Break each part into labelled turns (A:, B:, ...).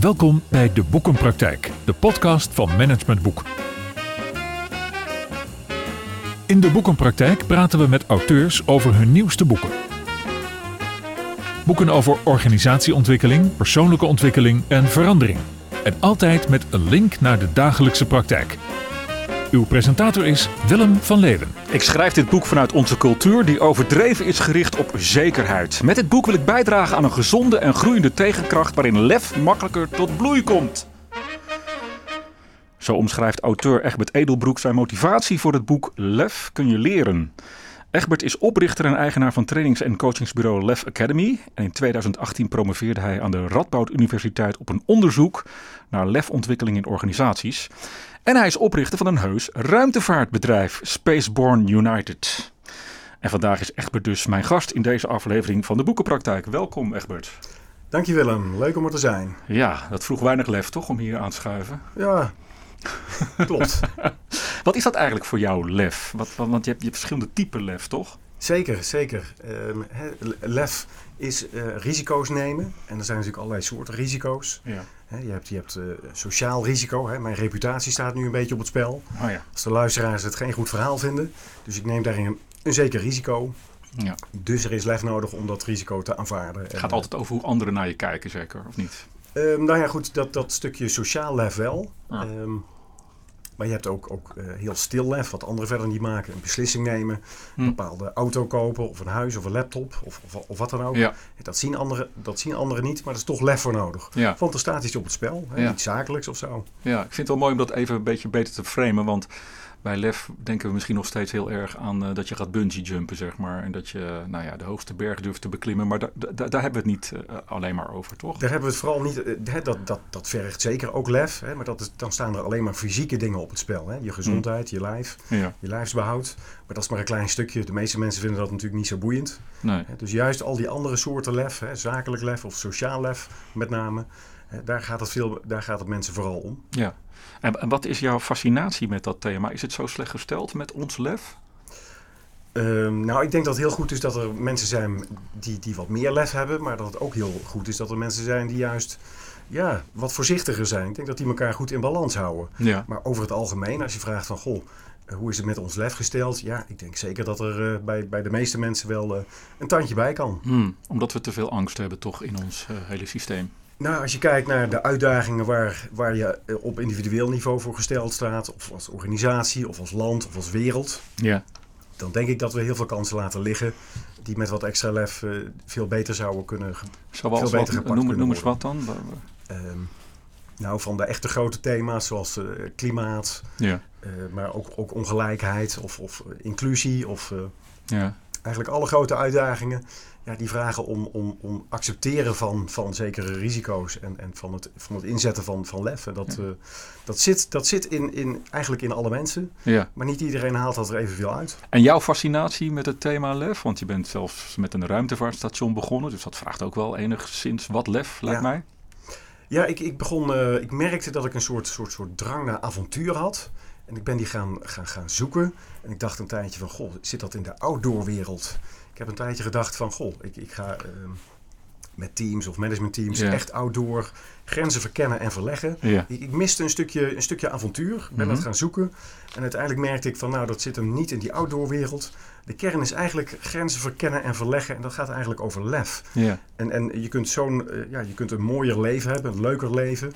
A: Welkom bij De Boekenpraktijk, de podcast van Management Boek. In De Boekenpraktijk praten we met auteurs over hun nieuwste boeken. Boeken over organisatieontwikkeling, persoonlijke ontwikkeling en verandering. En altijd met een link naar de dagelijkse praktijk. Uw presentator is Willem van Leeuwen.
B: Ik schrijf dit boek vanuit onze cultuur die overdreven is gericht op zekerheid. Met dit boek wil ik bijdragen aan een gezonde en groeiende tegenkracht waarin lef makkelijker tot bloei komt. Zo omschrijft auteur Egbert Edelbroek zijn motivatie voor het boek Lef kun je leren. Egbert is oprichter en eigenaar van trainings- en coachingsbureau Lef Academy. En in 2018 promoveerde hij aan de Radboud Universiteit op een onderzoek naar lefontwikkeling in organisaties. En hij is oprichter van een heus ruimtevaartbedrijf, Spaceborne United. En vandaag is Egbert dus mijn gast in deze aflevering van de Boekenpraktijk. Welkom Egbert.
C: Dank je Willem, leuk om er te zijn.
B: Ja, dat vroeg weinig lef toch om hier aan te schuiven?
C: Ja, klopt.
B: Wat is dat eigenlijk voor jou, lef? Wat, want je hebt, je hebt verschillende typen lef, toch?
C: Zeker, zeker. Um, lef is uh, risico's nemen. En er zijn natuurlijk allerlei soorten risico's. Ja. Je hebt, je hebt uh, sociaal risico. Hè. Mijn reputatie staat nu een beetje op het spel.
B: Oh ja.
C: Als de luisteraars het geen goed verhaal vinden. Dus ik neem daarin een, een zeker risico.
B: Ja.
C: Dus er is lef nodig om dat risico te aanvaarden.
B: Het gaat en, altijd over hoe anderen naar je kijken, zeker, of niet?
C: Um, nou ja, goed, dat, dat stukje sociaal lef wel. Um, maar je hebt ook, ook uh, heel stil lef, wat anderen verder niet maken. Een beslissing nemen, hm. een bepaalde auto kopen of een huis of een laptop of, of, of wat dan ook.
B: Ja.
C: Dat, zien anderen, dat zien anderen niet, maar er is toch lef voor nodig.
B: Ja.
C: Want er staat iets op het spel, hè,
B: Ja.
C: iets zakelijks of zo.
B: Ja, ik vind het wel mooi om dat even een beetje beter te framen. Want bij lef denken we misschien nog steeds heel erg aan uh, dat je gaat bungee jumpen, zeg maar. En dat je nou ja, de hoogste berg durft te beklimmen. Maar da da daar hebben we het niet uh, alleen maar over, toch?
C: Daar hebben we het vooral niet... Uh, dat, dat, dat vergt zeker ook lef. Hè, maar dat is, dan staan er alleen maar fysieke dingen op het spel. Hè. Je gezondheid, je lijf,
B: ja.
C: je lijfsbehoud. Maar dat is maar een klein stukje. De meeste mensen vinden dat natuurlijk niet zo boeiend.
B: Nee.
C: Dus juist al die andere soorten lef, hè, zakelijk lef of sociaal lef met name... Daar, gaat het veel, daar gaat het mensen vooral om.
B: Ja. En, en wat is jouw fascinatie met dat thema? Is het zo slecht gesteld met ons lef?
C: Um, nou, ik denk dat het heel goed is dat er mensen zijn die, die wat meer lef hebben. Maar dat het ook heel goed is dat er mensen zijn die juist ja, wat voorzichtiger zijn. Ik denk dat die elkaar goed in balans houden.
B: Ja.
C: Maar over het algemeen, als je vraagt van... Goh, hoe is het met ons lef gesteld? Ja, ik denk zeker dat er uh, bij, bij de meeste mensen wel uh, een tandje bij kan.
B: Hmm, omdat we te veel angst hebben toch in ons uh, hele systeem.
C: Nou, als je kijkt naar de uitdagingen waar, waar je op individueel niveau voor gesteld staat, of als organisatie, of als land, of als wereld,
B: ja.
C: dan denk ik dat we heel veel kansen laten liggen die met wat extra lef uh, veel beter zouden kunnen
B: Zoals
C: veel beter
B: wat,
C: gepakt
B: noem, noem eens wat dan?
C: Um, nou, van de echte grote thema's zoals uh, klimaat,
B: ja.
C: uh, maar ook, ook ongelijkheid of, of inclusie of
B: ja.
C: Eigenlijk alle grote uitdagingen ja, die vragen om, om, om accepteren van, van zekere risico's en, en van, het, van het inzetten van, van lef. En dat,
B: Ja.
C: uh, dat zit, dat zit in, in, eigenlijk in alle mensen,
B: Ja.
C: maar niet iedereen haalt dat er evenveel uit.
B: En jouw fascinatie met het thema lef? Want je bent zelfs met een ruimtevaartstation begonnen, dus dat vraagt ook wel enigszins wat lef, lijkt
C: Ja.
B: mij.
C: Ja, ik, ik begon, uh, ik merkte dat ik een soort, soort, soort drang naar avontuur had. En ik ben die gaan, gaan, gaan zoeken. En ik dacht een tijdje van, goh, zit dat in de outdoorwereld? Ik heb een tijdje gedacht van, goh, ik, ik ga uh, met teams of managementteams
B: Ja.
C: echt outdoor grenzen verkennen en verleggen.
B: Ja.
C: Ik, ik miste een stukje, een stukje avontuur. Ik ben
B: Mhm.
C: dat gaan zoeken. En uiteindelijk merkte ik van, nou, dat zit hem niet in die outdoorwereld. De kern is eigenlijk grenzen verkennen en verleggen. En dat gaat eigenlijk over lef.
B: Ja.
C: En, en je kunt zo'n, uh, ja, je kunt een mooier leven hebben, een leuker leven.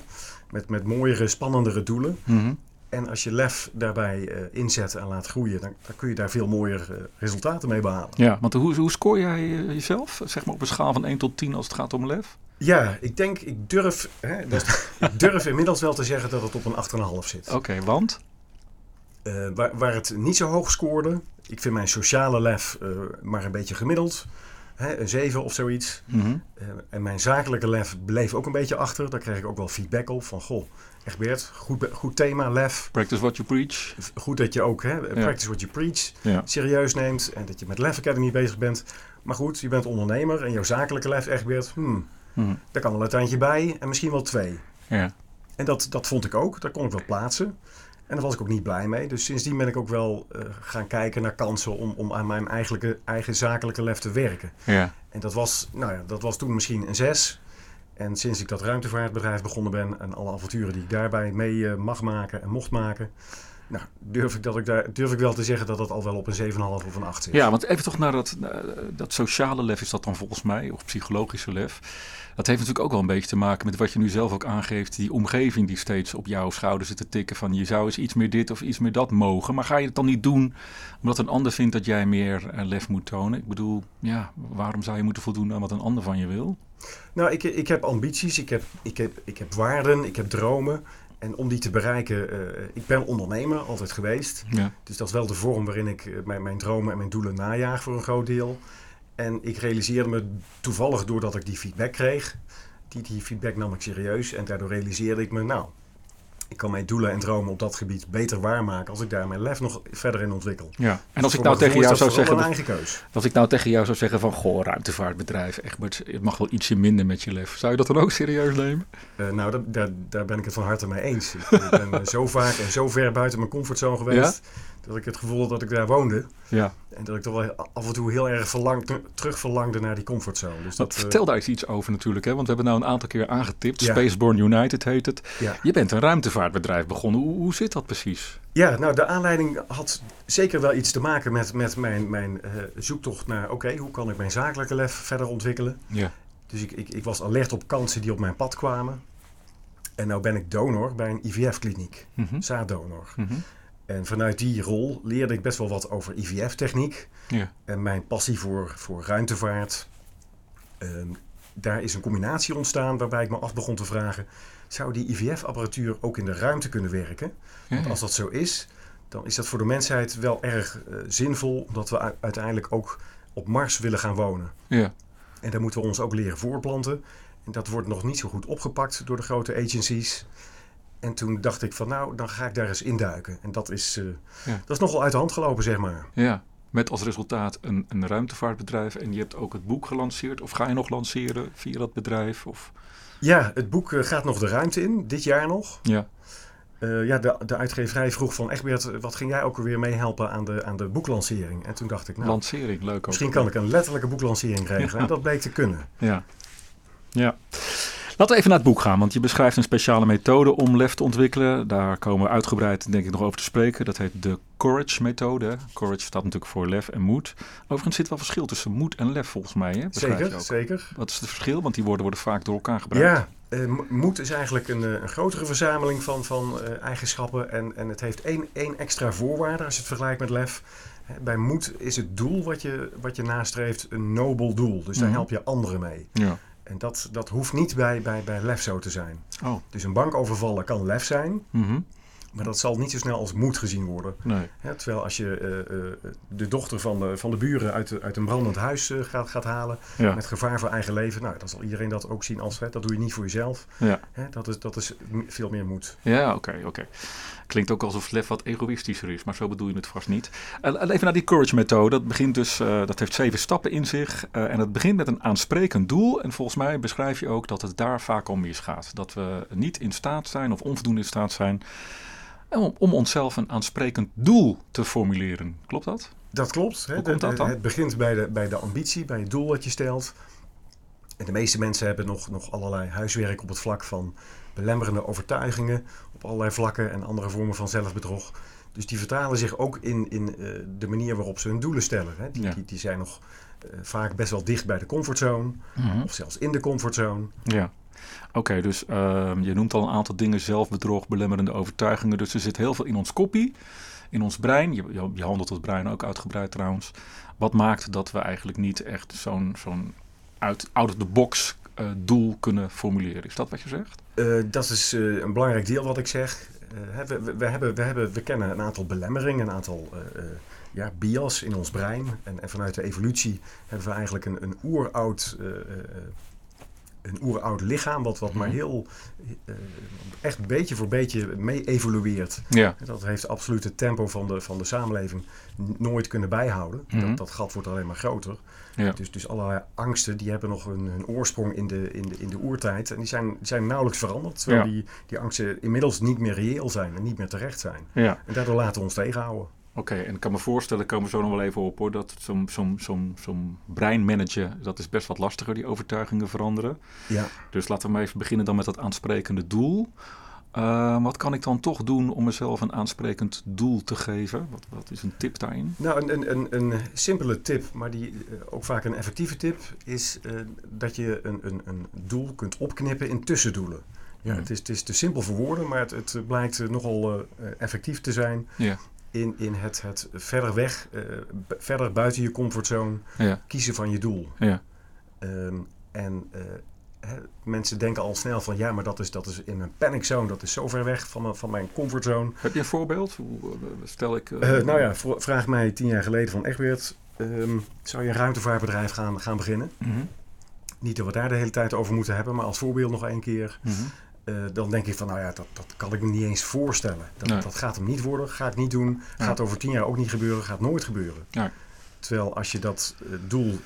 C: Met, met mooiere, spannendere doelen.
B: Mhm.
C: En als je lef daarbij uh, inzet en laat groeien, dan, dan kun je daar veel mooier uh, resultaten mee behalen.
B: ja, want hoe, hoe scoor jij eh, jezelf? Zeg maar op een schaal van 1 tot 10 als het gaat om lef?
C: Ja, ik denk, ik durf, hè, dat, ik durf inmiddels wel te zeggen dat het op een 8,5 zit.
B: Oké, okay, want?
C: Waar, waar het niet zo hoog scoorde, ik vind mijn sociale lef maar een beetje gemiddeld. Hè, een 7 of zoiets.
B: Mm -hmm.
C: uh, en mijn zakelijke lef bleef ook een beetje achter. Daar kreeg ik ook wel feedback op van, goh, echt Bert, goed, goed thema, lef.
B: Practice what you preach.
C: Goed dat je ook, hè, practice what you preach,
B: ja.
C: serieus neemt. En dat je met Lef Academy bezig bent. Maar goed, je bent ondernemer en jouw zakelijke lef, echt Bert, hmm,
B: Mm.
C: daar kan wel een tandje bij en misschien wel twee.
B: Ja.
C: En dat, dat vond ik ook, daar kon ik wel plaatsen. En daar was ik ook niet blij mee. Dus sindsdien ben ik ook wel eh, gaan kijken naar kansen om, om aan mijn eigenlijke, eigen zakelijke lef te werken.
B: Ja.
C: En dat was, nou ja, dat was toen misschien een zes. En sinds ik dat ruimtevaartbedrijf begonnen ben en alle avonturen die ik daarbij mee eh, mag maken en mocht maken, nou, durf, ik dat ik daar, durf ik wel te zeggen dat dat al wel op een 7,5 of een 8 zit.
B: Ja, want even toch naar dat, eh, dat sociale lef is dat dan volgens mij, of psychologische lef. Dat heeft natuurlijk ook wel een beetje te maken met wat je nu zelf ook aangeeft. Die omgeving die steeds op jouw schouder zit te tikken van je zou eens iets meer dit of iets meer dat mogen. Maar ga je het dan niet doen omdat een ander vindt dat jij meer eh, lef moet tonen? Ik bedoel, ja, waarom zou je moeten voldoen aan wat een ander van je wil?
C: Nou, ik, ik heb ambities, ik heb, ik, heb, ik heb waarden, ik heb dromen. En om die te bereiken, uh, ik ben ondernemer, altijd geweest.
B: Ja.
C: Dus dat is wel de vorm waarin ik uh, mijn, mijn dromen en mijn doelen najaag voor een groot deel. En ik realiseerde me toevallig doordat ik die feedback kreeg. Die, die feedback nam ik serieus en daardoor realiseerde ik me, nou, ik kan mijn doelen en dromen op dat gebied beter waarmaken als ik daar mijn lef nog verder in ontwikkel.
B: Ja. En als ik nou tegen jou zou zeggen.
C: Eigen keus.
B: Als ik nou tegen jou zou zeggen van goh, ruimtevaartbedrijf, Egbert, het mag wel ietsje minder met je lef. Zou je dat dan ook serieus nemen?
C: Uh, nou, daar, daar, daar, ben ik het van harte mee eens. ik ben zo vaak en zo ver buiten mijn comfortzone geweest. Ja? Dat ik het gevoel had dat ik daar woonde.
B: Ja.
C: En dat ik toch wel af en toe heel erg verlang, terug verlangde naar die comfortzone. Dus
B: dat, vertel daar eens iets over natuurlijk. Hè? Want we hebben nou een aantal keer aangetipt. Ja. Spaceborne United heet het.
C: Ja.
B: Je bent een ruimtevaartbedrijf begonnen. Hoe, hoe zit dat precies?
C: Ja, nou de aanleiding had zeker wel iets te maken met, met mijn, mijn uh, zoektocht naar... oké, hoe kan ik mijn zakelijke lef verder ontwikkelen?
B: Ja.
C: Dus ik, ik, ik was alert op kansen die op mijn pad kwamen. En nou ben ik donor bij een IVF-kliniek.
B: Mm -hmm.
C: Zaaddonor.
B: Mm -hmm.
C: En vanuit die rol leerde ik best wel wat over IVF-techniek.
B: Ja.
C: En mijn passie voor, voor ruimtevaart. Um, daar is een combinatie ontstaan waarbij ik me af begon te vragen... zou die IVF-apparatuur ook in de ruimte kunnen werken?
B: Ja,
C: Want als dat zo is, dan is dat voor de mensheid wel erg uh, zinvol... omdat we uiteindelijk ook op Mars willen gaan wonen.
B: Ja.
C: En daar moeten we ons ook leren voorplanten. En dat wordt nog niet zo goed opgepakt door de grote agencies... En toen dacht ik van nou, dan ga ik daar eens induiken. En dat is, uh,
B: ja.
C: dat is nogal uit de hand gelopen, zeg maar.
B: Ja, met als resultaat een, een ruimtevaartbedrijf. En je hebt ook het boek gelanceerd. Of ga je nog lanceren via dat bedrijf? Of...
C: Ja, het boek uh, gaat nog de ruimte in, dit jaar nog.
B: Ja.
C: Uh, ja, de, de uitgeverij vroeg van Egbert, wat ging jij ook alweer meehelpen aan de, aan de boeklancering? En toen dacht ik, nou,
B: Lancering, leuk ook.
C: misschien kan ik een letterlijke boeklancering regelen.
B: Ja.
C: En dat bleek te kunnen.
B: Ja. Ja. Laten we even naar het boek gaan, want je beschrijft een speciale methode om lef te ontwikkelen. Daar komen we uitgebreid denk ik nog over te spreken. Dat heet de Courage-methode. Courage staat natuurlijk voor lef en moed. Overigens zit wel verschil tussen moed en lef volgens mij. Hè?
C: Zeker,
B: ook.
C: zeker.
B: Wat is het verschil? Want die woorden worden vaak door elkaar gebruikt.
C: Ja, uh, moed is eigenlijk een, uh, een grotere verzameling van, van uh, eigenschappen. En, en het heeft één, één extra voorwaarde als je het vergelijkt met lef. Bij moed is het doel wat je, wat je nastreeft een nobel doel. Dus daar
B: Mhm.
C: help je anderen mee.
B: Ja.
C: En dat, dat hoeft niet bij, bij, bij lef zo te zijn.
B: Oh.
C: Dus een bank overvallen kan lef zijn,
B: Mhm.
C: Maar dat zal niet zo snel als moed gezien worden.
B: Nee.
C: Hè, terwijl als je eh, eh, de dochter van de, van de buren uit, de- uit een brandend huis eh, gaat, gaat halen,
B: Ja.
C: met gevaar voor eigen leven, nou, dan zal iedereen dat ook zien als, hè, dat doe je niet voor jezelf.
B: Ja.
C: Hè, dat, is, dat is veel meer moed.
B: Ja, oké, oké. Klinkt ook alsof lef wat egoïstischer is, maar zo bedoel je het vast niet. Even naar die courage-methode. Dat begint dus, dat heeft zeven stappen in zich. en het begint met een aansprekend doel. En volgens mij beschrijf je ook dat het daar vaak om misgaat. Dat we niet in staat zijn of onvoldoende in staat zijn om, om onszelf een aansprekend doel te formuleren. Klopt dat?
C: Dat klopt. Hè?
B: Hoe komt
C: De-
B: dat dan?
C: Het begint bij de, bij de ambitie, bij het doel dat je stelt. En de meeste mensen hebben nog, nog allerlei huiswerk op het vlak van belemmerende overtuigingen op allerlei vlakken en andere vormen van zelfbedrog. Dus die vertalen zich ook in, in eh, de manier waarop ze hun doelen stellen. Hè? Die,
B: Ja.
C: die, die zijn nog eh, vaak best wel dicht bij de comfortzone, of zelfs in de comfortzone.
B: Ja. Oké, dus ehm, je noemt al een aantal dingen, zelfbedrog, belemmerende overtuigingen. Dus er zit heel veel in ons koppie, in ons brein. Je, je, handelt het brein ook uitgebreid trouwens. Wat maakt dat we eigenlijk niet echt zo'n zo'n uit out of the box eh, doel kunnen formuleren? Is dat wat je zegt?
C: Eh, dat is eh, een belangrijk deel wat ik zeg. We, we, we hebben, we, hebben, we kennen een aantal belemmeringen, een aantal ja, bias in ons brein. En, en vanuit de evolutie hebben we eigenlijk een, een oeroud een oeroud lichaam, wat, wat maar
B: Mhm.
C: heel eh, echt beetje voor beetje mee evolueert.
B: Ja.
C: Dat heeft absoluut het tempo van de, van de samenleving nooit kunnen bijhouden.
B: Mhm.
C: dat, dat gat wordt alleen maar groter.
B: Ja.
C: Dus, dus allerlei angsten die hebben nog een oorsprong in de, in, de, in de oertijd. En die zijn, die zijn nauwelijks veranderd. Terwijl
B: Ja.
C: die, die angsten inmiddels niet meer reëel zijn en niet meer terecht zijn.
B: ja.
C: En daardoor laten we ons tegenhouden.
B: Oké, en ik kan me voorstellen, komen we zo nog wel even op hoor, dat zo'n zo'n zo'n zo'n brein managen, dat is best wat lastiger, die overtuigingen veranderen.
C: Ja.
B: Dus laten we maar even beginnen dan met dat aansprekende doel. Eh, wat kan ik dan toch doen om mezelf een aansprekend doel te geven? Wat, wat is een tip daarin?
C: Nou, een, een, een, een simpele tip, maar die eh, ook vaak een effectieve tip, is eh, dat je een, een, een doel kunt opknippen in tussendoelen. Ja, het, is, het is te simpel voor woorden, maar het, het blijkt eh, nogal effectief te zijn
B: Ja.
C: In, in het, het verder weg, eh, verder buiten je comfortzone
B: Ja,
C: kiezen van je doel.
B: ja,
C: Ehm, en eh, mensen denken al snel van ja, maar dat is, dat is in mijn panic zone, dat is zo ver weg van, mijn- van mijn comfortzone.
B: Heb je een voorbeeld? Hoe, eh, stel ik... eh,
C: Eh, nou ja, vraag mij tien jaar geleden van Egbert, ehm, zou je een ruimtevaartbedrijf gaan, gaan beginnen?
B: mhm,
C: Niet dat we daar de hele tijd over moeten hebben, maar als voorbeeld nog één keer.
B: mhm.
C: Eh, dan denk ik van, nou ja, dat, dat kan ik me niet eens voorstellen. Dat,
B: Nee.
C: dat gaat hem niet worden, ga ik niet doen. Gaat over tien jaar ook niet gebeuren, gaat nooit gebeuren.
B: Ja.
C: Terwijl als je dat eh, doel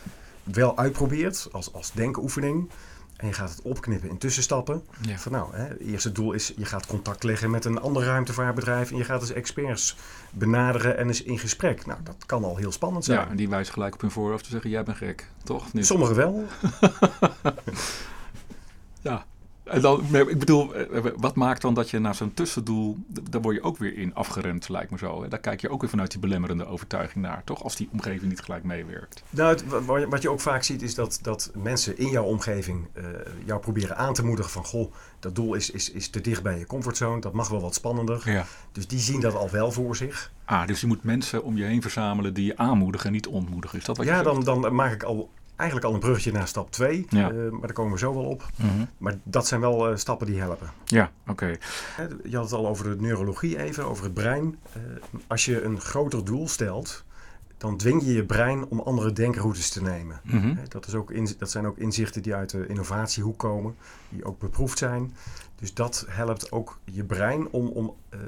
C: wel uitprobeert, als, als denkoefening... en je gaat het opknippen in tussenstappen...
B: Ja.
C: Van nou, hè, het eerste doel is, je gaat contact leggen met een ander ruimtevaartbedrijf... en je gaat dus experts benaderen en eens in gesprek. Nou, dat kan al heel spannend zijn.
B: ja, en die wijzen gelijk op hun voorhoofd te zeggen, jij bent gek, toch?
C: Sommigen wel.
B: En dan, ik bedoel, eh, wat maakt dan dat je naar zo'n tussendoel, daar word je ook weer in afgeremd, lijkt me zo. Daar kijk je ook weer vanuit die belemmerende overtuiging naar, toch? Als die omgeving niet gelijk meewerkt.
C: Nou, het- wat je ook vaak ziet is dat, dat mensen in jouw omgeving eh, jou proberen aan te moedigen van... goh, dat doel is, is, is te dicht bij je comfortzone, dat mag wel wat spannender.
B: Ja.
C: Dus die zien dat al wel voor zich.
B: Ah, dus je moet mensen om je heen verzamelen die je aanmoedigen en niet ontmoedigen. Is dat wat je
C: Ja, dan, dan maak ik al, eigenlijk al een bruggetje naar stap 2.
B: Ja.
C: maar daar komen we zo wel op.
B: Mhm.
C: Maar dat zijn wel eh, stappen die helpen.
B: Ja, oké.
C: Je had het al over de neurologie even, over het brein. Eh, als je een groter doel stelt, dan dwing je je brein om andere denkroutes te nemen.
B: Mhm.
C: Dat, is ook in, dat zijn ook inzichten die uit de innovatiehoek komen, die ook beproefd zijn. Dus dat helpt ook je brein om, om eh,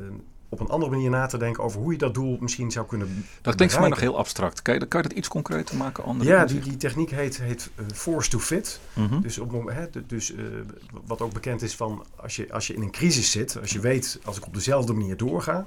C: op een andere manier na te denken over hoe je dat doel misschien zou kunnen
B: Dat klinkt voor mij nog heel abstract. Kan je, kan je dat iets concreter maken? Andere
C: Ja, die, die techniek heet, heet eh, force to fit.
B: Mhm.
C: Dus, op, hè, dus eh, wat ook bekend is van als je, als je in een crisis zit, als je weet als ik op dezelfde manier doorga,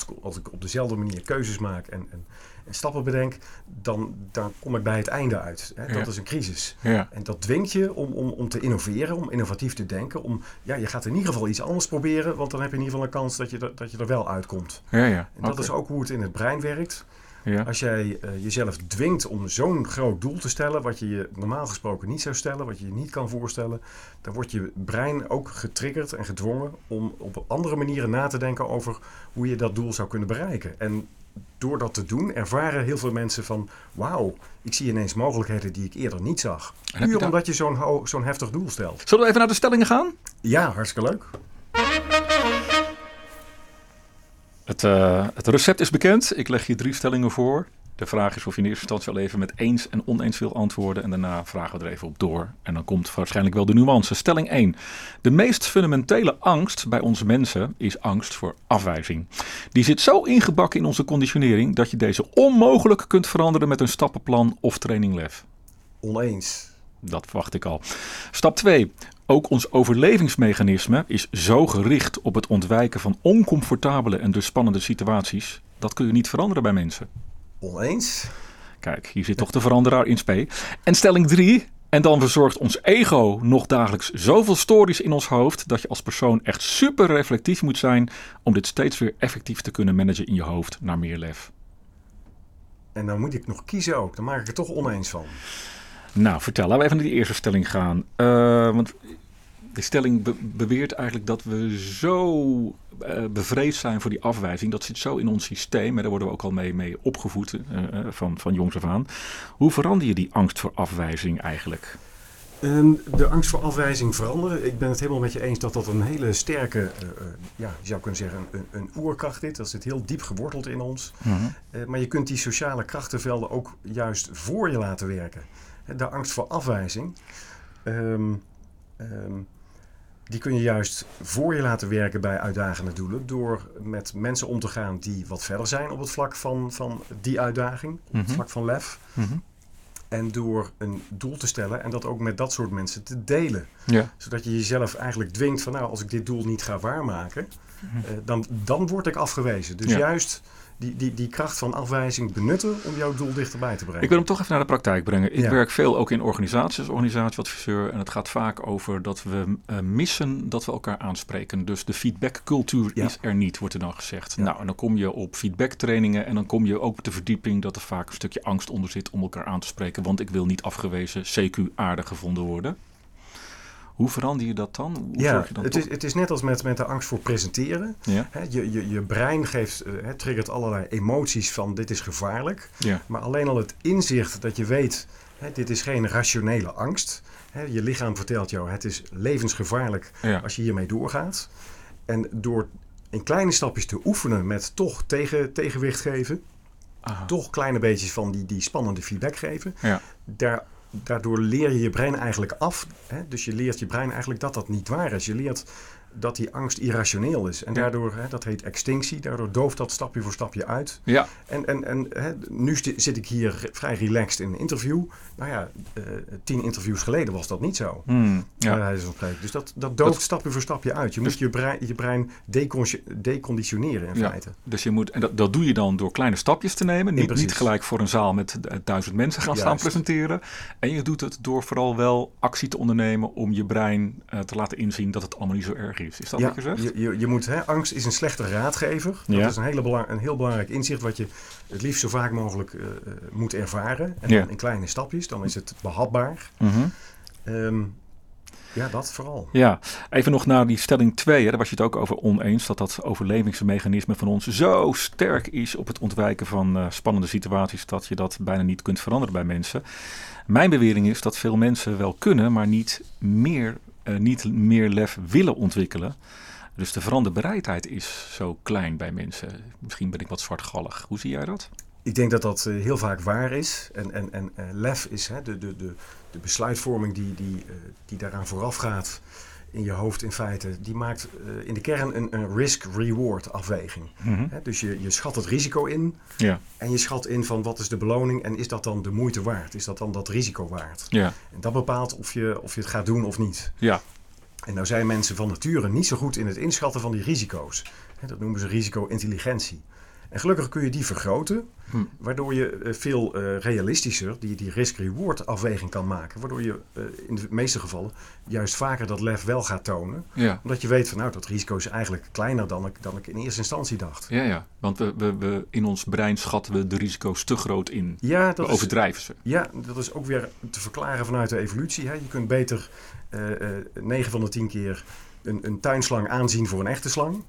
C: als ik, als ik op dezelfde manier keuzes maak en, en, en stappen bedenk, dan, dan kom ik bij het einde uit. Hè. Dat
B: Ja.
C: is een crisis.
B: Ja.
C: En dat dwingt je om, om, om te innoveren, om innovatief te denken. Om, ja, je gaat in ieder geval iets anders proberen, want dan heb je in ieder geval een kans dat je, er- dat je er wel uitkomt.
B: Ja, ja.
C: En dat is ook hoe het in het brein werkt.
B: Ja.
C: Als jij eh, jezelf dwingt om zo'n groot doel te stellen, wat je je normaal gesproken niet zou stellen, wat je je niet kan voorstellen, dan wordt je brein ook getriggerd en gedwongen om op andere manieren na te denken over hoe je dat doel zou kunnen bereiken. En door dat te doen, ervaren heel veel mensen van, wauw, ik zie ineens mogelijkheden die ik eerder niet zag.
B: Je
C: Puur omdat je zo'n zo'n heftig doel stelt.
B: Zullen we even naar de stellingen gaan?
C: Ja, hartstikke leuk.
B: Het, eh, het recept is bekend. Ik leg je drie stellingen voor. De vraag is of je in eerste instantie wel even met eens en oneens wil antwoorden. En daarna vragen we er even op door. En dan komt waarschijnlijk wel de nuance. Stelling 1. De meest fundamentele angst bij onze mensen is angst voor afwijzing. Die zit zo ingebakken in onze conditionering dat je deze onmogelijk kunt veranderen met een stappenplan of traininglef.
C: Oneens.
B: Dat verwacht ik al. Stap 2. Ook ons overlevingsmechanisme is zo gericht op het ontwijken van oncomfortabele en dus spannende situaties. Dat kun je niet veranderen bij mensen.
C: Oneens.
B: Kijk, hier zit toch de veranderaar in spe. En stelling 3. En dan verzorgt ons ego nog dagelijks zoveel stories in ons hoofd dat je als persoon echt super reflectief moet zijn om dit steeds weer effectief te kunnen managen in je hoofd naar meer lef.
C: En dan moet ik nog kiezen ook. Dan maak ik er toch oneens van.
B: Nou, vertel. Laten we even naar die eerste stelling gaan. Eh, want die stelling be- beweert eigenlijk dat we zo eh, bevreesd zijn voor die afwijzing. Dat zit zo in ons systeem. En daar worden we ook al mee, mee opgevoed eh, van, van jongs af aan. Hoe verander je die angst voor afwijzing eigenlijk?
C: Ehm, de angst voor afwijzing veranderen. Ik ben het helemaal met je eens dat dat een hele sterke, ja, je zou kunnen zeggen, een, een oerkracht is. Dat zit heel diep geworteld in ons. Eh, maar je kunt die sociale krachtenvelden ook juist voor je laten werken. De angst voor afwijzing, ehm, ehm, die kun je juist voor je laten werken bij uitdagende doelen. Door met mensen om te gaan die wat verder zijn op het vlak van, van die uitdaging. Op het
B: Mhm.
C: vlak van lef.
B: Mhm.
C: En door een doel te stellen en dat ook met dat soort mensen te delen.
B: Ja.
C: Zodat je jezelf eigenlijk dwingt van nou, als ik dit doel niet ga waarmaken,
B: Mhm.
C: eh, dan, dan word ik afgewezen. Dus
B: Ja.
C: juist die, die, die kracht van afwijzing benutten om jouw doel dichterbij te brengen.
B: Ik wil hem toch even naar de praktijk brengen. Ik
C: Ja.
B: werk veel ook in organisaties als organisatieadviseur. En het gaat vaak over dat we eh, missen dat we elkaar aanspreken. Dus de feedbackcultuur
C: Ja.
B: is er niet, wordt er dan gezegd.
C: Ja.
B: Nou, en dan kom je op feedbacktrainingen. En dan kom je ook op de verdieping dat er vaak een stukje angst onder zit om elkaar aan te spreken. Want ik wil niet afgewezen, CQ aardig gevonden worden. Hoe verander je dat dan? Hoe
C: ja,
B: zorg je dan
C: het is, het is net als met, met de angst voor presenteren.
B: Ja,
C: je, je, je brein geeft, eh, hè, triggert allerlei emoties van dit is gevaarlijk.
B: ja,
C: Maar alleen al het inzicht dat je weet, dit is geen rationele angst. Je lichaam vertelt jou, het is levensgevaarlijk
B: ja.
C: als je hiermee doorgaat. En door in kleine stapjes te oefenen met toch tegen, tegenwicht geven,
B: Aha.
C: toch kleine beetjes van die, die spannende feedback geven,
B: Ja.
C: daar, daardoor leer je je brein eigenlijk af. Hè? Dus je leert je brein eigenlijk dat dat niet waar is. Je leert dat die angst irrationeel is. En daardoor, hè, dat heet extinctie, daardoor dooft dat stapje voor stapje uit.
B: Ja,
C: En, en, en hè, nu zit ik hier vrij relaxed in een interview. Nou ja, eh, tien interviews geleden was dat niet zo.
B: Hmm, ja.
C: Dus dat, dat dooft
B: Dat-
C: stapje voor stapje uit. Je
B: Dus-
C: moet je brein, je brein deconditioneren in
B: Ja.
C: feite.
B: Dus je moet, en dat, dat doe je dan door kleine stapjes te nemen. Niet, niet gelijk voor een zaal met eh, duizend mensen gaan staan presenteren. En je doet het door vooral wel actie te ondernemen om je brein eh, te laten inzien dat het allemaal niet zo erg is. Is dat
C: Ja,
B: wat je zegt?
C: je, je, je moet, hè, angst is een slechte raadgever. Dat
B: Ja.
C: is een, hele belang, een heel belangrijk inzicht wat je het liefst zo vaak mogelijk eh, eh, moet ervaren. En dan in kleine stapjes, dan is het behapbaar.
B: Mhm.
C: Ehm, ja, dat vooral.
B: Ja, even nog naar die stelling 2. Daar was je het ook over oneens. Dat dat overlevingsmechanisme van ons zo sterk is op het ontwijken van eh, spannende situaties. dat je dat bijna niet kunt veranderen bij mensen. Mijn bewering is dat veel mensen wel kunnen, maar niet meer, eh, niet meer lef willen ontwikkelen. Dus de veranderbereidheid is zo klein bij mensen. Misschien ben ik wat zwartgallig. Hoe zie jij dat?
C: Ik denk dat dat eh, heel vaak waar is. En, en, en eh, lef is hè, de, de, de, de besluitvorming die, die, die daaraan vooraf gaat in je hoofd in feite. Die maakt eh, in de kern een, een risk-reward afweging. Hè, dus je, je schat het risico in
B: Ja,
C: en je schat in van wat is de beloning en is dat dan de moeite waard? Is dat dan dat risico waard?
B: ja,
C: En dat bepaalt of je, of je het gaat doen of niet.
B: ja.
C: En nou zijn mensen van nature niet zo goed in het inschatten van die risico's. Dat noemen ze risico-intelligentie. En gelukkig kun je die vergroten,
B: Hm.
C: waardoor je eh, veel eh, realistischer die, die risk-reward afweging kan maken. Waardoor je eh, in de meeste gevallen juist vaker dat lef wel gaat tonen.
B: ja.
C: Omdat je weet van nou, dat risico is eigenlijk kleiner dan ik, dan ik in eerste instantie dacht.
B: Ja, ja. Want we, we, we, in ons brein schatten we de risico's te groot in.
C: Ja, dat
B: overdrijven ze.
C: Ja, dat is ook weer te verklaren vanuit de evolutie. Hè. Je kunt beter eh 9 van de 10 keer een, een tuinslang aanzien voor een echte slang.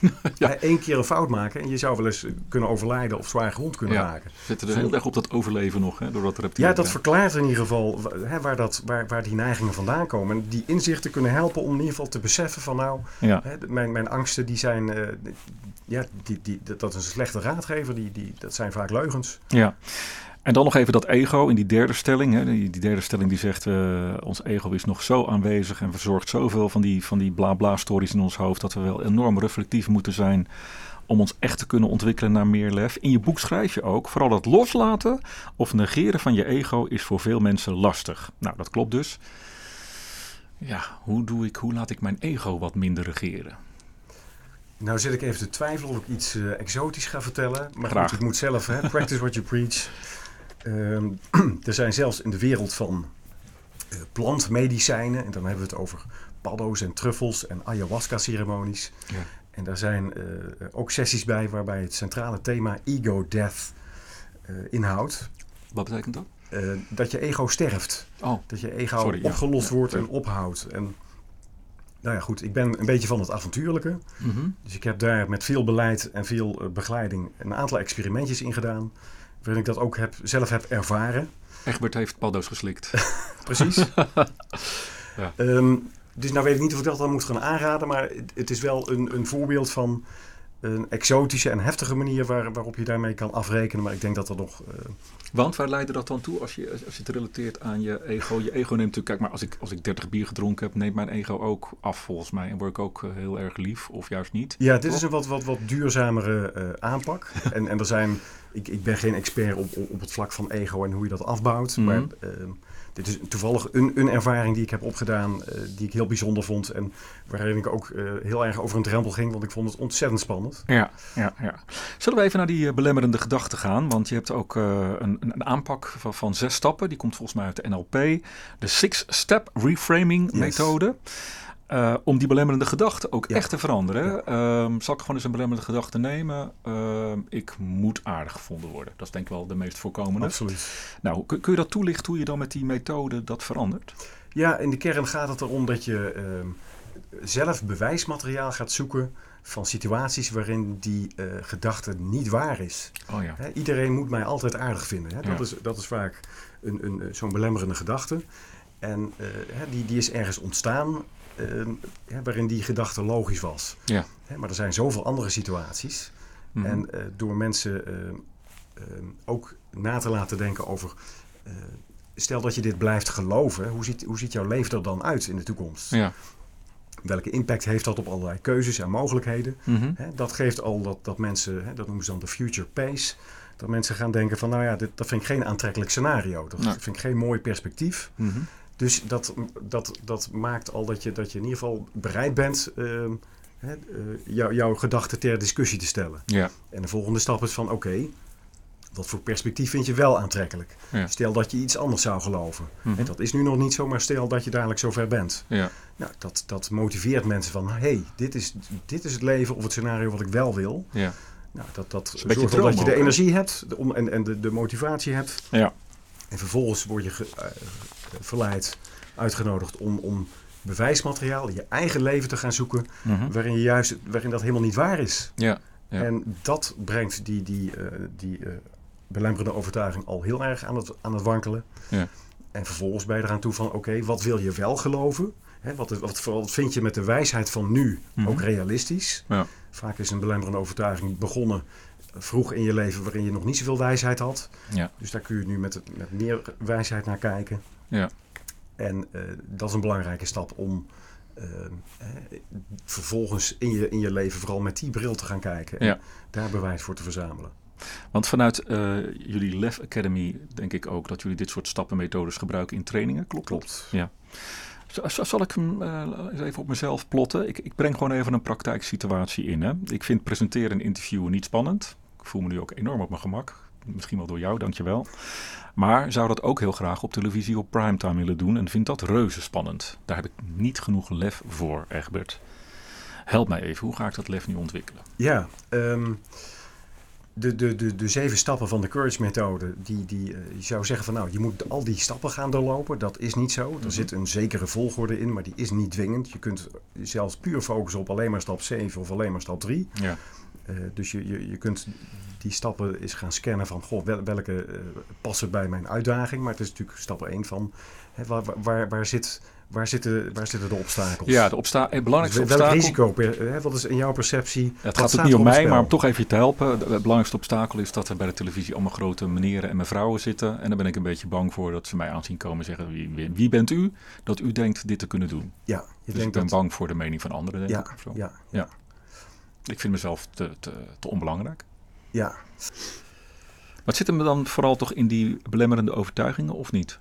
B: Ja.
C: Eén keer een fout maken en je zou wel eens kunnen overlijden of zwaar gewond kunnen
B: Ja.
C: raken.
B: Zitten er heel erg op dat overleven nog, hè, door dat reptiel.
C: Ja, dat verklaart in ieder geval hè, waar, dat, waar, waar die neigingen vandaan komen. En die inzichten kunnen helpen om in ieder geval te beseffen van nou,
B: Ja,
C: hè, mijn, mijn angsten die zijn, eh, ja, die, die, dat dat is een slechte raadgever, die, die, dat zijn vaak leugens.
B: ja. En dan nog even dat ego in die derde stelling. Hè. Die, die derde stelling die zegt, eh, ons ego is nog zo aanwezig en verzorgt zoveel van die, van die bla-bla-stories in ons hoofd, dat we wel enorm reflectief moeten zijn om ons echt te kunnen ontwikkelen naar meer lef. In je boek schrijf je ook, vooral dat loslaten of negeren van je ego is voor veel mensen lastig. Nou, dat klopt dus. Ja, hoe, doe ik, hoe laat ik mijn ego wat minder regeren?
C: Nou zit ik even te twijfelen of ik iets eh, exotisch ga vertellen. Maar
B: Graag.
C: goed, ik moet zelf, hè, practice what you preach. Ehm, er zijn zelfs in de wereld van eh, plantmedicijnen, en dan hebben we het over paddo's en truffels en ayahuasca-ceremonies.
B: Ja.
C: En daar zijn eh, ook sessies bij waarbij het centrale thema ego-death eh, inhoudt.
B: Wat betekent dat?
C: Dat je ego sterft.
B: Oh,
C: Dat je ego
B: Sorry,
C: opgelost
B: Ja,
C: wordt
B: ja.
C: en ophoudt. En, nou ja, goed, ik ben een beetje van het avontuurlijke.
B: mhm.
C: Dus ik heb daar met veel beleid en veel begeleiding een aantal experimentjes in gedaan. Waarin ik dat ook heb, zelf heb ervaren.
B: Egbert heeft paddo's geslikt.
C: Precies.
B: Ja.
C: Ehm, dus nou weet ik niet of ik dat dan moet gaan aanraden. Maar het, het is wel een, een voorbeeld van een exotische en heftige manier waar, waarop je daarmee kan afrekenen. Maar ik denk dat er nog. Uh...
B: Want waar leidde dat dan toe als je, als je het relateert aan je ego? Je ego neemt natuurlijk, kijk maar, als ik, als ik 30 bier gedronken heb, neemt mijn ego ook af volgens mij. En word ik ook heel erg lief, of juist niet.
C: Ja, dit is een wat, wat, wat duurzamere uh, aanpak. en, en er zijn, ik, ik ben geen expert op, op het vlak van ego en hoe je dat afbouwt. Maar uh, dit is toevallig een, een ervaring die ik heb opgedaan, uh, die ik heel bijzonder vond. En waarin ik ook uh, heel erg over een drempel ging, want ik vond het ontzettend spannend.
B: Ja, ja, ja. Zullen we even naar die belemmerende gedachten gaan? Want je hebt ook een, een, aanpak van, van, zes stappen. Die komt volgens mij uit de NLP. De Six Step Reframing yes. methode. Uh, om die belemmerende gedachten ook ja. echt te veranderen. Ja. Um, zal ik gewoon eens een belemmerende gedachte nemen? Uh, ik moet aardig gevonden worden. Dat is denk ik wel de meest voorkomende.
C: Absoluut.
B: Nou, kun, kun je dat toelichten hoe je dan met die methode dat verandert?
C: Ja, in de kern gaat het erom dat je uh, zelf bewijsmateriaal gaat zoeken van situaties waarin die uh, gedachte niet waar is.
B: Oh ja.
C: He, iedereen moet mij altijd aardig vinden. Dat, is, dat is vaak een, een, zo'n belemmerende gedachte. En uh, die, die is ergens ontstaan uh, ja, waarin die gedachte logisch was.
B: Ja.
C: Hè, maar er zijn zoveel andere situaties. Mm -hmm. En uh, door mensen uh, ook na te laten denken over... stel dat je dit blijft geloven, hoe ziet, hoe ziet jouw leven er dan uit in de toekomst?
B: Ja.
C: Welke impact heeft dat op allerlei keuzes en mogelijkheden?
B: Mm -hmm.
C: Hè, dat geeft al dat, dat mensen, hè, dat noemen ze dan de future pace... Dat mensen gaan denken van, nou ja, dit, dat vind ik geen aantrekkelijk scenario. Dat nee. vind ik geen mooi perspectief.
B: Mm -hmm.
C: Dus dat, dat, dat maakt al dat je, dat je in ieder geval bereid bent uh, hè, uh, jou, jouw gedachten ter discussie te stellen.
B: Ja.
C: En de volgende stap is van oké, okay, wat voor perspectief vind je wel aantrekkelijk?
B: Ja.
C: Stel dat je iets anders zou geloven.
B: Mm -hmm.
C: En dat is nu nog niet zo, maar stel dat je dadelijk zover bent.
B: Ja.
C: Nou, dat, dat motiveert mensen van hé, hey, dit, is, dit is het leven of het scenario wat ik wel wil.
B: Ja.
C: Nou, dat, dat zorgt ervoor dat je de energie hebt de, om, en, en de, de motivatie hebt.
B: Ja.
C: En vervolgens word je ge, uh, verleid, uitgenodigd om, om bewijsmateriaal, je eigen leven te gaan zoeken,
B: mm -hmm.
C: waarin, je juist, waarin dat helemaal niet waar is.
B: Ja, ja.
C: En dat brengt die, die, uh, die uh, belemmerende overtuiging al heel erg aan het, aan het wankelen.
B: Ja.
C: En vervolgens ben je eraan toe van, oké, okay, wat wil je wel geloven? Hè, wat, wat, wat vind je met de wijsheid van nu mm -hmm. ook realistisch?
B: Ja.
C: Vaak is een belemmerende overtuiging begonnen vroeg in je leven waarin je nog niet zoveel wijsheid had.
B: Ja.
C: Dus daar kun je nu met, met meer wijsheid naar kijken.
B: Ja.
C: En uh, dat is een belangrijke stap om uh, eh, vervolgens in je, in je leven vooral met die bril te gaan kijken. En
B: ja.
C: daar bewijs voor te verzamelen.
B: Want vanuit uh, jullie Lef Academy denk ik ook dat jullie dit soort stappenmethodes gebruiken in trainingen. Klopt
C: Klopt.
B: Ja. Zal ik hem uh, eens even op mezelf plotten? Ik, ik, breng gewoon even een praktijksituatie in. Hè? Ik vind presenteren en interviewen niet spannend. Ik voel me nu ook enorm op mijn gemak. Misschien wel door jou, dankjewel. Maar zou dat ook heel graag op televisie op primetime willen doen en vind dat reuze spannend. Daar heb ik niet genoeg lef voor, Egbert. Help mij even, hoe ga ik dat lef nu ontwikkelen?
C: Ja, um, de, de, de, de zeven stappen van de Courage methode, die, die, uh, je zou zeggen van nou, je moet al die stappen gaan doorlopen. Dat is niet zo. Er mm-hmm. zit een zekere volgorde in, maar die is niet dwingend. Je kunt zelfs puur focussen op alleen maar stap 7 of alleen maar stap 3.
B: Ja.
C: Uh, dus je, je, je kunt die stappen eens gaan scannen van goh, wel, welke uh, passen bij mijn uitdaging. Maar het is natuurlijk stap 1 van hè, waar, waar, waar, zit, waar, zitten, waar zitten de obstakels?
B: Ja, de obsta het belangrijkste
C: dus
B: obstakel...
C: Welk risico, hè, wat is in jouw perceptie?
B: Ja, het gaat het niet om mij, maar om toch even te helpen. Het belangrijkste obstakel is dat er bij de televisie allemaal grote meneren en mevrouwen zitten. En daar ben ik een beetje bang voor dat ze mij aanzien komen en zeggen, wie, wie, bent u? Dat u denkt dit te kunnen doen.
C: Ja,
B: je dus ik ben
C: dat...
B: bang voor de mening van anderen, denk
C: ja,
B: ik. Of zo.
C: Ja,
B: ja. ja. Ik vind mezelf te, te, te onbelangrijk.
C: Ja.
B: Wat zit hem dan vooral toch in die belemmerende overtuigingen of niet?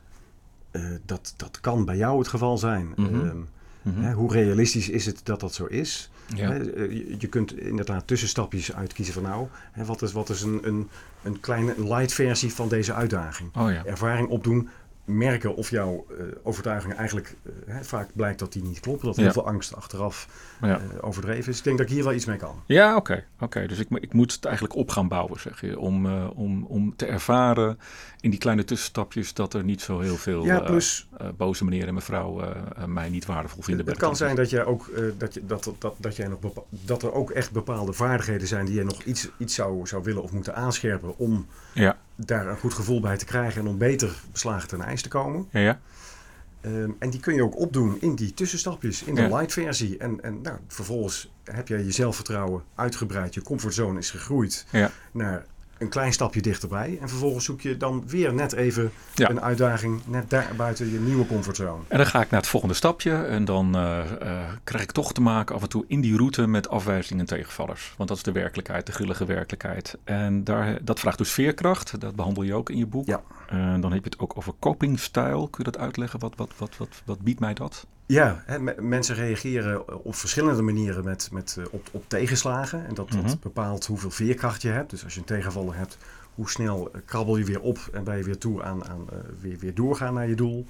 C: Uh, dat, dat kan bij jou het geval zijn.
B: Mhm.
C: Mm -hmm. um, mm -hmm. hè, hoe realistisch is het dat dat zo is?
B: Ja.
C: Hè, je, je, kunt inderdaad tussenstapjes uitkiezen van nou, hè, wat is, wat is een, een, een kleine light versie van deze uitdaging?
B: Oh ja.
C: Ervaring opdoen, merken of jouw uh, overtuiging eigenlijk uh, hè, vaak blijkt dat die niet klopt. Dat heel veel angst achteraf
B: Ja.
C: uh, overdreven is. Ik denk dat ik hier wel iets mee kan.
B: Ja, oké. Okay. okay. Dus ik, ik, moet het eigenlijk op gaan bouwen, zeg je. Om, om, om te ervaren in die kleine tussenstapjes dat er niet zo heel veel
C: ja, plus,
B: boze meneer en mevrouw mij niet waardevol vinden.
C: Het kan zijn dat, jij ook, dat, je, dat, dat, dat, jij nog dat er ook echt bepaalde vaardigheden zijn die je nog iets, iets zou, zou willen of moeten aanscherpen om
B: ja.
C: Daar een goed gevoel bij te krijgen en om beter beslagen ten ijs te komen.
B: Ja.
C: Ehm, en die kun je ook opdoen in die tussenstapjes, in de
B: Ja.
C: light versie. En, en nou, vervolgens heb jij je zelfvertrouwen uitgebreid, je comfortzone is gegroeid
B: Ja.
C: naar een klein stapje dichterbij. En vervolgens zoek je dan weer net even
B: Ja.
C: een uitdaging, net daar buiten je nieuwe comfortzone.
B: En dan ga ik naar het volgende stapje en dan eh, eh, krijg ik toch te maken af en toe in die route met afwijzingen en tegenvallers. Want dat is de werkelijkheid, de grillige werkelijkheid. En daar, dat vraagt dus veerkracht, dat behandel je ook in je boek.
C: Ja.
B: En dan heb je het ook over copingstijl. Kun je dat uitleggen? Wat, wat, wat, wat, wat biedt mij dat?
C: Ja, hè, mensen reageren op verschillende manieren met, met, eh, op, op tegenslagen. En dat,
B: Mhm.
C: dat bepaalt hoeveel veerkracht je hebt. Dus als je een tegenvaller hebt, hoe snel eh, krabbel je weer op en ben je weer toe aan, aan eh, weer, weer doorgaan naar je doel.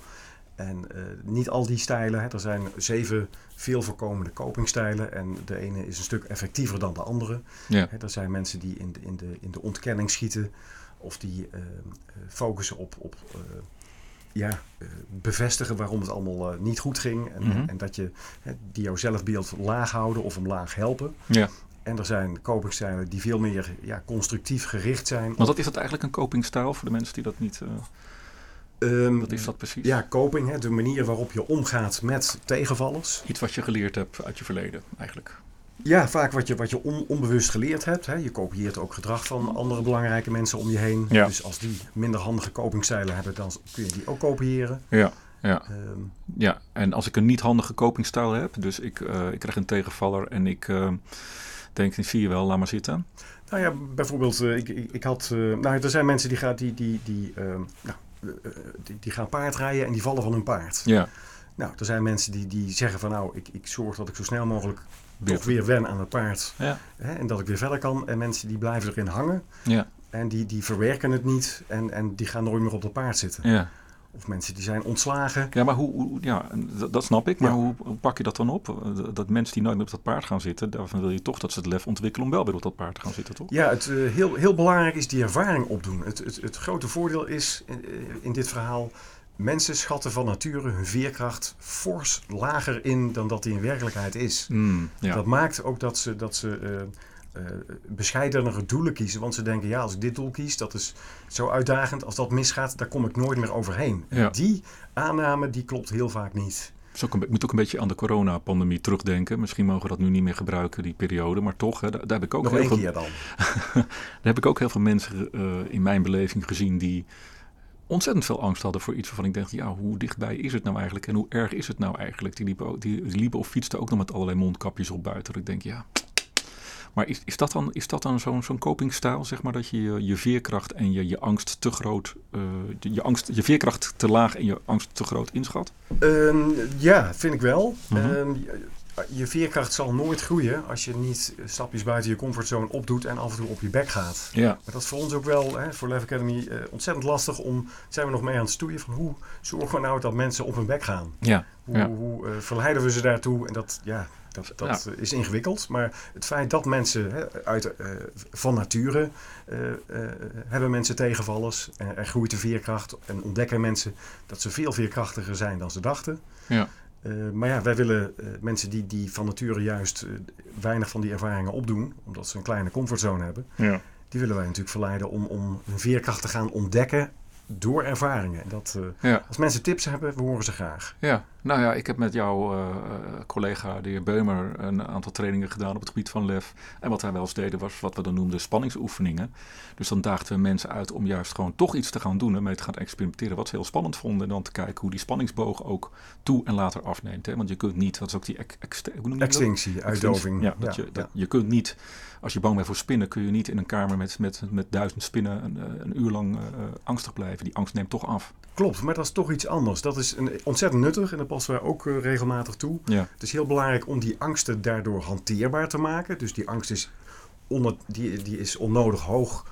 C: En eh, niet al die stijlen. Hè. Er zijn zeven veel voorkomende copingstijlen. En de ene is een stuk effectiever dan de andere.
B: Ja.
C: Hè, er zijn mensen die in de, in de, in de ontkenning schieten. Of die eh, eh, focussen op, op eh, ja, eh, bevestigen waarom het allemaal eh, niet goed ging. En,
B: Mhm.
C: en dat je hè, die jouw zelfbeeld laag houden of omlaag helpen.
B: Ja.
C: En er zijn copingstijlen die veel meer ja, constructief gericht zijn.
B: Want wat is dat eigenlijk een copingstijl voor de mensen die dat niet... eh,
C: Ehm,
B: wat is dat precies?
C: Ja, coping, hè, de manier waarop je omgaat met tegenvallers.
B: Iets wat je geleerd hebt uit je verleden eigenlijk.
C: Ja, vaak wat je, wat je on- onbewust geleerd hebt. Hè. Je kopieert ook gedrag van andere belangrijke mensen om je heen.
B: Ja.
C: Dus als die minder handige copingstijlen hebben, dan kun je die ook kopiëren.
B: Ja, ja.
C: Ehm,
B: Ja, en als ik een niet handige copingstijl heb, dus ik, eh, ik krijg een tegenvaller en ik eh, denk, zie je wel, laat maar zitten.
C: Nou ja, bijvoorbeeld, eh, ik, ik, ik had. eh, nou, er zijn mensen die gaan, die, die, die, ehm, nou, die, die gaan paardrijden en die vallen van hun paard.
B: Ja,
C: Nou, er zijn mensen die, die zeggen van nou, ik, ik zorg dat ik zo snel mogelijk
B: Weer-
C: toch weer wen aan het paard.
B: ja,
C: Hè, en dat ik weer verder kan. En mensen die blijven erin hangen.
B: ja,
C: En die, die verwerken het niet. En, en die gaan nooit meer op dat paard zitten.
B: ja.
C: Of mensen die zijn ontslagen.
B: Ja, maar hoe, hoe- ja, dat, dat snap ik. Maar
C: Ja.
B: hoe, hoe pak je dat dan op? Dat mensen die nooit meer op dat paard gaan zitten, daarvan wil je toch dat ze het lef ontwikkelen om wel weer op dat paard te gaan zitten, toch?
C: Ja, het, eh, heel, heel belangrijk is die ervaring opdoen. Het, het, het grote voordeel is in, eh, in dit verhaal... Mensen schatten van nature hun veerkracht fors lager in dan dat die in werkelijkheid is.
B: Mm, ja.
C: Dat maakt ook dat ze, dat ze eh, eh, bescheidenere doelen kiezen. Want ze denken, ja, als ik dit doel kies, dat is zo uitdagend. Als dat misgaat, daar kom ik nooit meer overheen.
B: Ja.
C: Die aanname, die klopt heel vaak niet.
B: Een, ik moet ook een beetje aan de coronapandemie terugdenken. Misschien mogen we dat nu niet meer gebruiken, die periode. Maar toch, hè, daar, daar heb ik ook
C: Nog
B: heel veel,
C: dan.
B: daar heb ik ook heel veel mensen eh, in mijn beleving gezien die ontzettend veel angst hadden voor iets waarvan ik dacht, ja, hoe dichtbij is het nou eigenlijk en hoe erg is het nou eigenlijk? Die liepen, die, die liepen of fietsten ook nog met allerlei mondkapjes op buiten. Dat ik denk, ja. Maar is, is dat dan, is dat dan zo'n zo'n copingstijl, zeg maar, dat je je, je veerkracht en je, je angst te groot, eh, je, je angst, je veerkracht te laag en je angst te groot inschat?
C: Ehm, ja, vind ik wel.
B: Mhm.
C: Ehm, je veerkracht zal nooit groeien als je niet stapjes buiten je comfortzone opdoet en af en toe op je bek gaat.
B: Ja,
C: Maar dat is voor ons ook wel, hè, voor Lev Academy, eh, ontzettend lastig om, zijn we nog mee aan het stoeien van hoe zorgen we nou dat mensen op hun bek gaan?
B: ja,
C: Hoe,
B: Ja.
C: hoe eh, verleiden we ze daartoe? En dat, ja, dat, dat eh, is ingewikkeld. Maar het feit dat mensen hè, uit, eh, van nature eh, eh, hebben mensen tegenvallers. En er groeit de veerkracht. En ontdekken mensen dat ze veel veerkrachtiger zijn dan ze dachten.
B: ja.
C: Eh, maar ja, wij willen eh, mensen die, die van nature juist eh, weinig van die ervaringen opdoen. Omdat ze een kleine comfortzone hebben.
B: ja.
C: Die willen wij natuurlijk verleiden om, om hun veerkracht te gaan ontdekken door ervaringen. En dat,
B: ja.
C: als mensen tips hebben, we horen ze graag.
B: Ja, nou ja, ik heb met jouw eh, eh, collega, de heer Beumer, een aantal trainingen gedaan op het gebied van lef. En wat wij wel eens deden was wat we dan noemden spanningsoefeningen. Dus dan daagden we mensen uit om juist gewoon toch iets te gaan doen en mee te gaan experimenteren. Wat ze heel spannend vonden. En dan te kijken hoe die spanningsboog ook toe en later afneemt. Hè? Want je kunt niet, dat is ook die ex, ex-?
C: Extinctie, uitdoving.
B: Ja, dat je, dat, je kunt niet, als je bang bent voor spinnen, kun je niet in een kamer met, met, met duizend spinnen een, eh, een uur lang angstig blijven. Die angst neemt toch af.
C: Klopt, maar dat is toch iets anders. Dat is een, ontzettend nuttig en daar passen wij ook eh, regelmatig toe.
B: Ja,
C: Het is heel belangrijk om die angsten daardoor hanteerbaar te maken. Dus die angst is, onder, die, die is onnodig hoog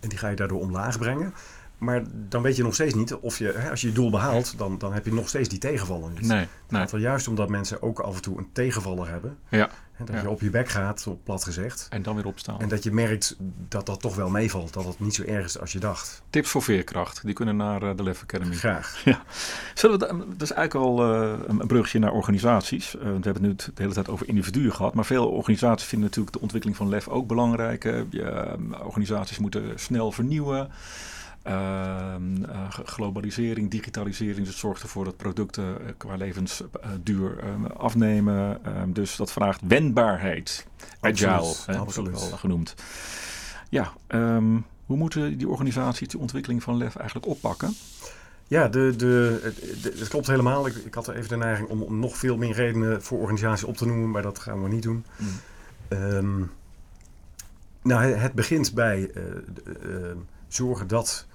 C: en die ga je daardoor omlaag brengen. Maar dan weet je nog steeds niet of je, hè, als je je doel behaalt, dan, dan heb je nog steeds die tegenvaller niet.
B: nee,
C: Het
B: nee.
C: gaat juist omdat mensen ook af en toe een tegenvaller hebben.
B: Ja,
C: dat
B: Ja.
C: je op je bek gaat, op plat gezegd.
B: en dan weer opstaan.
C: En dat je merkt dat dat toch wel meevalt. Dat het niet zo erg is als je dacht.
B: Tips voor veerkracht, die kunnen naar eh, de Lef Academy.
C: Graag.
B: Zullen we, da- dat is eigenlijk al eh, een brugje naar organisaties. Eh, we hebben het nu de hele tijd over individuen gehad, maar veel organisaties vinden natuurlijk de ontwikkeling van Lef ook belangrijk. hè. Je, eh, organisaties moeten snel vernieuwen. Ehm, eh, globalisering, digitalisering, dat zorgt ervoor dat producten eh, qua levensduur ehm, afnemen. Ehm, dus dat vraagt wendbaarheid. Agile,
C: Absoluut,
B: hè,
C: absoluut.
B: wordt ook wel genoemd. Ja, hoe moeten die organisaties de ontwikkeling van LEF eigenlijk oppakken?
C: Ja, de, de, het- de- het klopt helemaal. Ik, ik had er even de neiging om, om nog veel meer redenen voor organisaties op te noemen, maar dat gaan we niet doen.
B: Mm.
C: Nou, het, het begint bij eh, eh, zorgen dat, eh,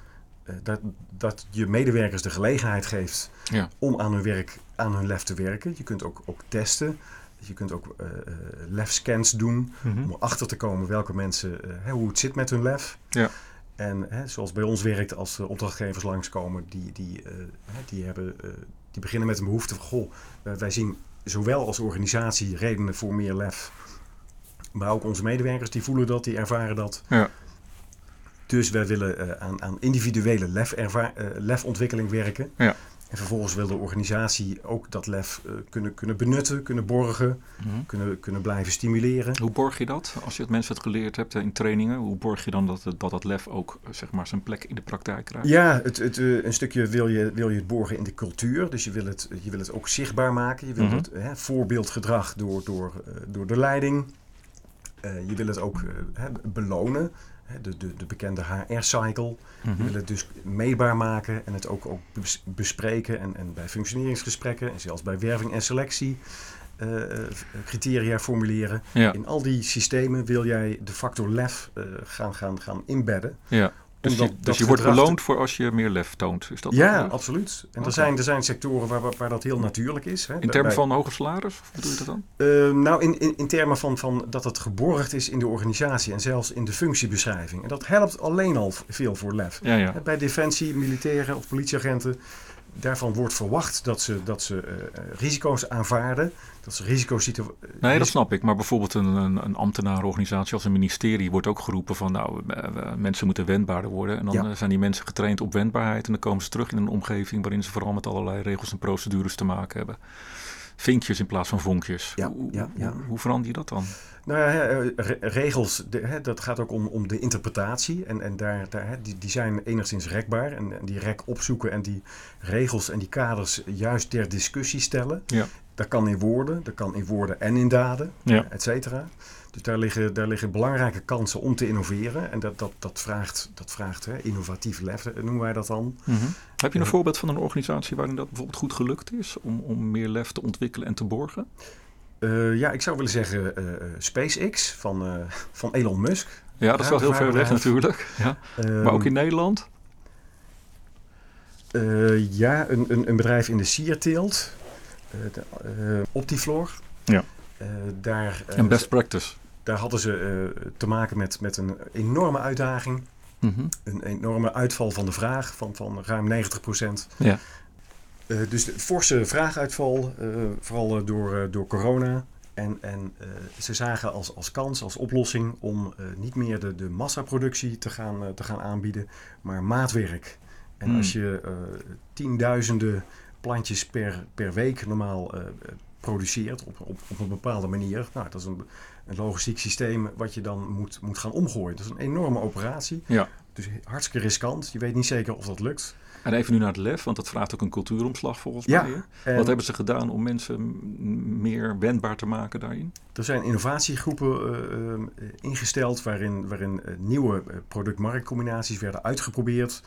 C: dat, dat je medewerkers de gelegenheid geeft
B: Ja.
C: om aan hun werk, aan hun lef te werken. Je kunt ook, ook testen. Je kunt ook eh eh, lef-scans doen
B: Mhm.
C: om erachter te komen welke mensen, eh, hoe het zit met hun lef.
B: Ja.
C: En hè, zoals bij ons werkt, als de opdrachtgevers langskomen, die, die, eh, die, hebben, eh, die beginnen met een behoefte van, goh, eh, wij zien zowel als organisatie redenen voor meer lef, maar ook onze medewerkers, die voelen dat, die ervaren dat.
B: Ja.
C: Dus wij willen eh, aan, aan individuele lef eh, lefontwikkeling werken.
B: Ja.
C: En vervolgens wil de organisatie ook dat lef eh, kunnen, kunnen benutten, kunnen borgen,
B: Mhm.
C: kunnen, kunnen blijven stimuleren.
B: Hoe borg je dat? Als je het mensen het geleerd hebt in trainingen, hoe borg je dan dat het- dat, dat lef ook zeg maar, zijn plek in de praktijk krijgt?
C: Ja, het, het, een stukje wil je, wil je het borgen in de cultuur. Dus je wil het, je wil het ook zichtbaar maken. Je wil
B: Mhm.
C: het hè, voorbeeldgedrag door, door, door de leiding. Je wil het ook hè, belonen. De, de, de bekende HR-cycle.
B: Mhm.
C: Je wil het dus meetbaar maken en het ook, ook bes- bespreken. En, en bij functioneringsgesprekken en zelfs bij werving en selectie eh, criteria formuleren.
B: Ja,
C: In al die systemen wil jij de factor lef eh, gaan, gaan, gaan inbedden.
B: ja. Dus, je,
C: dat
B: dus je wordt beloond voor als je meer lef toont. Is dat
C: Ja,
B: dat,
C: absoluut. En er, zijn, er zijn sectoren waar, waar, dat heel natuurlijk is. Hè.
B: in termen van hoger salaris? Of bedoel je dat dan?
C: Eh, nou, in, in, in termen van, van dat het geborgd is in de organisatie en zelfs in de functiebeschrijving. En dat helpt alleen al veel voor lef.
B: Ja, ja.
C: Bij defensie, militairen of politieagenten, daarvan wordt verwacht dat ze, dat ze eh, eh, risico's aanvaarden. Dat ze risico's
B: Nee, dat snap ik. Maar bijvoorbeeld een, een, een ambtenarenorganisatie als een ministerie wordt ook geroepen van nou, eh, eh, mensen moeten wendbaarder worden. En dan
C: Ja.
B: eh, zijn die mensen getraind op wendbaarheid. En dan komen ze terug in een omgeving waarin ze vooral met allerlei regels en procedures te maken hebben. Vinkjes in plaats van vonkjes.
C: Ja,
B: hoe,
C: ja, ja.
B: Hoe, hoe verander je dat dan?
C: Nou ja, re- regels, de, hè, dat gaat ook om, om de interpretatie. En, en daar, daar, hè, die, die zijn enigszins rekbaar. En, en die rek opzoeken en die regels en die kaders juist ter discussie stellen.
B: Ja.
C: Dat kan in woorden, dat kan in woorden en in daden,
B: Ja.
C: et cetera. Dus daar liggen, daar liggen belangrijke kansen om te innoveren. En dat, dat, dat vraagt, dat vraagt hè, innovatief lef, eh, noemen wij dat dan.
B: Heb je een voorbeeld van een organisatie waarin dat bijvoorbeeld goed gelukt is om, om meer lef te ontwikkelen en te borgen?
C: Eh, ja, ik zou willen zeggen eh, eh, SpaceX van, van Elon Musk.
B: Ja, dat is wel heel ver weg natuurlijk. Ja.
C: Ehm,
B: Maar ook in Nederland?
C: Ja, een, een, een bedrijf in de sierteelt. de, eh, Optiflor.
B: Ja.
C: Daar,
B: En best practice.
C: daar hadden ze te maken met, met een enorme uitdaging.
B: Mhm.
C: Een enorme uitval van de vraag van, van ruim 90 procent.
B: Ja.
C: Eh, dus de forse vraaguitval, eh, vooral eh, door, door corona. En, en ze zagen als, als kans, als oplossing om niet meer de, de massaproductie te gaan, te gaan aanbieden, maar maatwerk. En
B: Hmm.
C: als je tienduizenden plantjes per, per week normaal produceert op, op, op een bepaalde manier, nou, dat is een, een logistiek systeem wat je dan moet, moet gaan omgooien. Dat is een enorme operatie.
B: Ja.
C: Dus hartstikke riskant. Je weet niet zeker of dat lukt.
B: En even nu naar het lef, want dat vraagt ook een cultuuromslag volgens
C: Ja,
B: mij. hè? Wat hebben ze gedaan om mensen meer wendbaar te maken daarin?
C: Er zijn innovatiegroepen eh, eh, ingesteld waarin, waarin eh, nieuwe product-marktcombinaties werden uitgeprobeerd.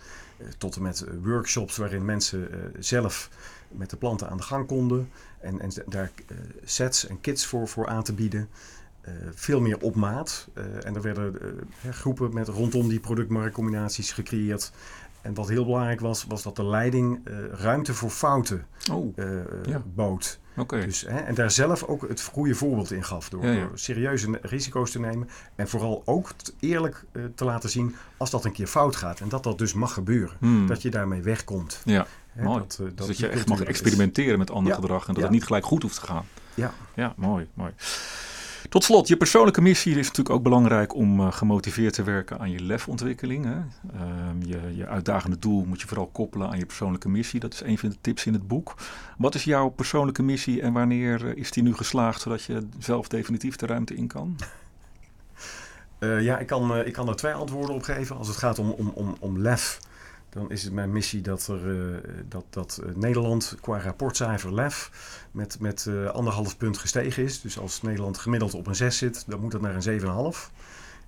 C: Tot en met workshops waarin mensen zelf met de planten aan de gang konden. En, en daar sets en kits voor, voor aan te bieden. Eh, veel meer op maat. Eh, en er werden eh, groepen met rondom die product-marktcombinaties gecreëerd. En wat heel belangrijk was, was dat de leiding ruimte voor fouten
B: Oh, Ja.
C: bood.
B: oké.
C: Dus, hè, en daar zelf ook het goede voorbeeld in gaf. Door,
B: Ja, ja.
C: door serieuze risico's te nemen. En vooral ook eerlijk te laten zien als dat een keer fout gaat. En dat dat dus mag gebeuren.
B: Hmm.
C: Dat je daarmee wegkomt.
B: Ja,
C: Hè,
B: mooi.
C: Dat,
B: dus dat je echt mag
C: is.
B: experimenteren met ander
C: Ja,
B: gedrag en dat het niet gelijk goed hoeft te gaan.
C: Ja.
B: Ja, mooi, mooi. Tot slot, je persoonlijke missie is natuurlijk ook belangrijk om eh, gemotiveerd te werken aan je lefontwikkeling. Hè? Ehm, je, je uitdagende doel moet je vooral koppelen aan je persoonlijke missie. Dat is een van de tips in het boek. Wat is jouw persoonlijke missie en wanneer eh, is die nu geslaagd zodat je zelf definitief de ruimte in kan?
C: Eh, ja, ik kan, ik kan er twee antwoorden op geven. Als het gaat om, om, om, om lef, dan is het mijn missie dat, er, uh, dat, dat Nederland qua rapportcijfer LEF met, met uh, anderhalf punt gestegen is. Dus als Nederland gemiddeld op een 6 zit, dan moet dat naar een 7,5.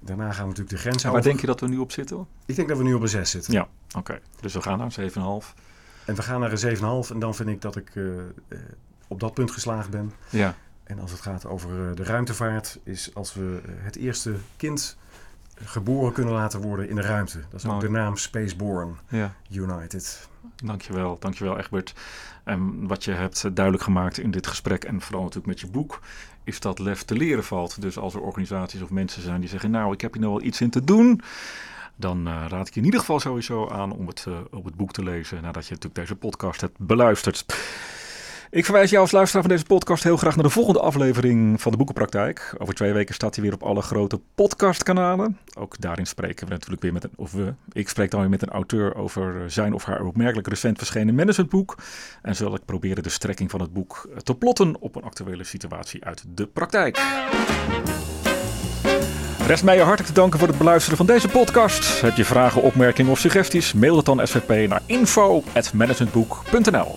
C: Daarna gaan we natuurlijk de grens
B: Waar denk je dat we nu op zitten?
C: Ik denk dat we nu op een 6 zitten.
B: Ja, oké. Okay. Dus we gaan naar een 7,5.
C: En we gaan naar een 7,5 en dan vind ik dat ik uh, op dat punt geslaagd ben.
B: Ja.
C: En als het gaat over de ruimtevaart, is als we het eerste kind geboren kunnen laten worden in de ruimte. Dat is ook de naam Spaceborne
B: ja.
C: United.
B: Dankjewel, dankjewel Egbert. En wat je hebt duidelijk gemaakt in dit gesprek en vooral natuurlijk met je boek, is dat lef te leren valt. Dus als er organisaties of mensen zijn die zeggen, nou ik heb hier nog wel iets in te doen, dan uh, raad ik je in ieder geval sowieso aan om het uh, op het boek te lezen nadat je natuurlijk deze podcast hebt beluisterd. Ik verwijs jou als luisteraar van deze podcast heel graag naar de volgende aflevering van de Boekenpraktijk. Over twee weken staat hij weer op alle grote podcastkanalen. Ook daarin spreken we natuurlijk weer met een, of we, ik spreek dan weer met een auteur over zijn of haar opmerkelijk recent verschenen managementboek. En zal ik proberen de strekking van het boek te plotten op een actuele situatie uit de praktijk. Rest mij je hartelijk te danken voor het beluisteren van deze podcast. Heb je vragen, opmerkingen of suggesties? Mail het dan SVP naar info.managementboek.nl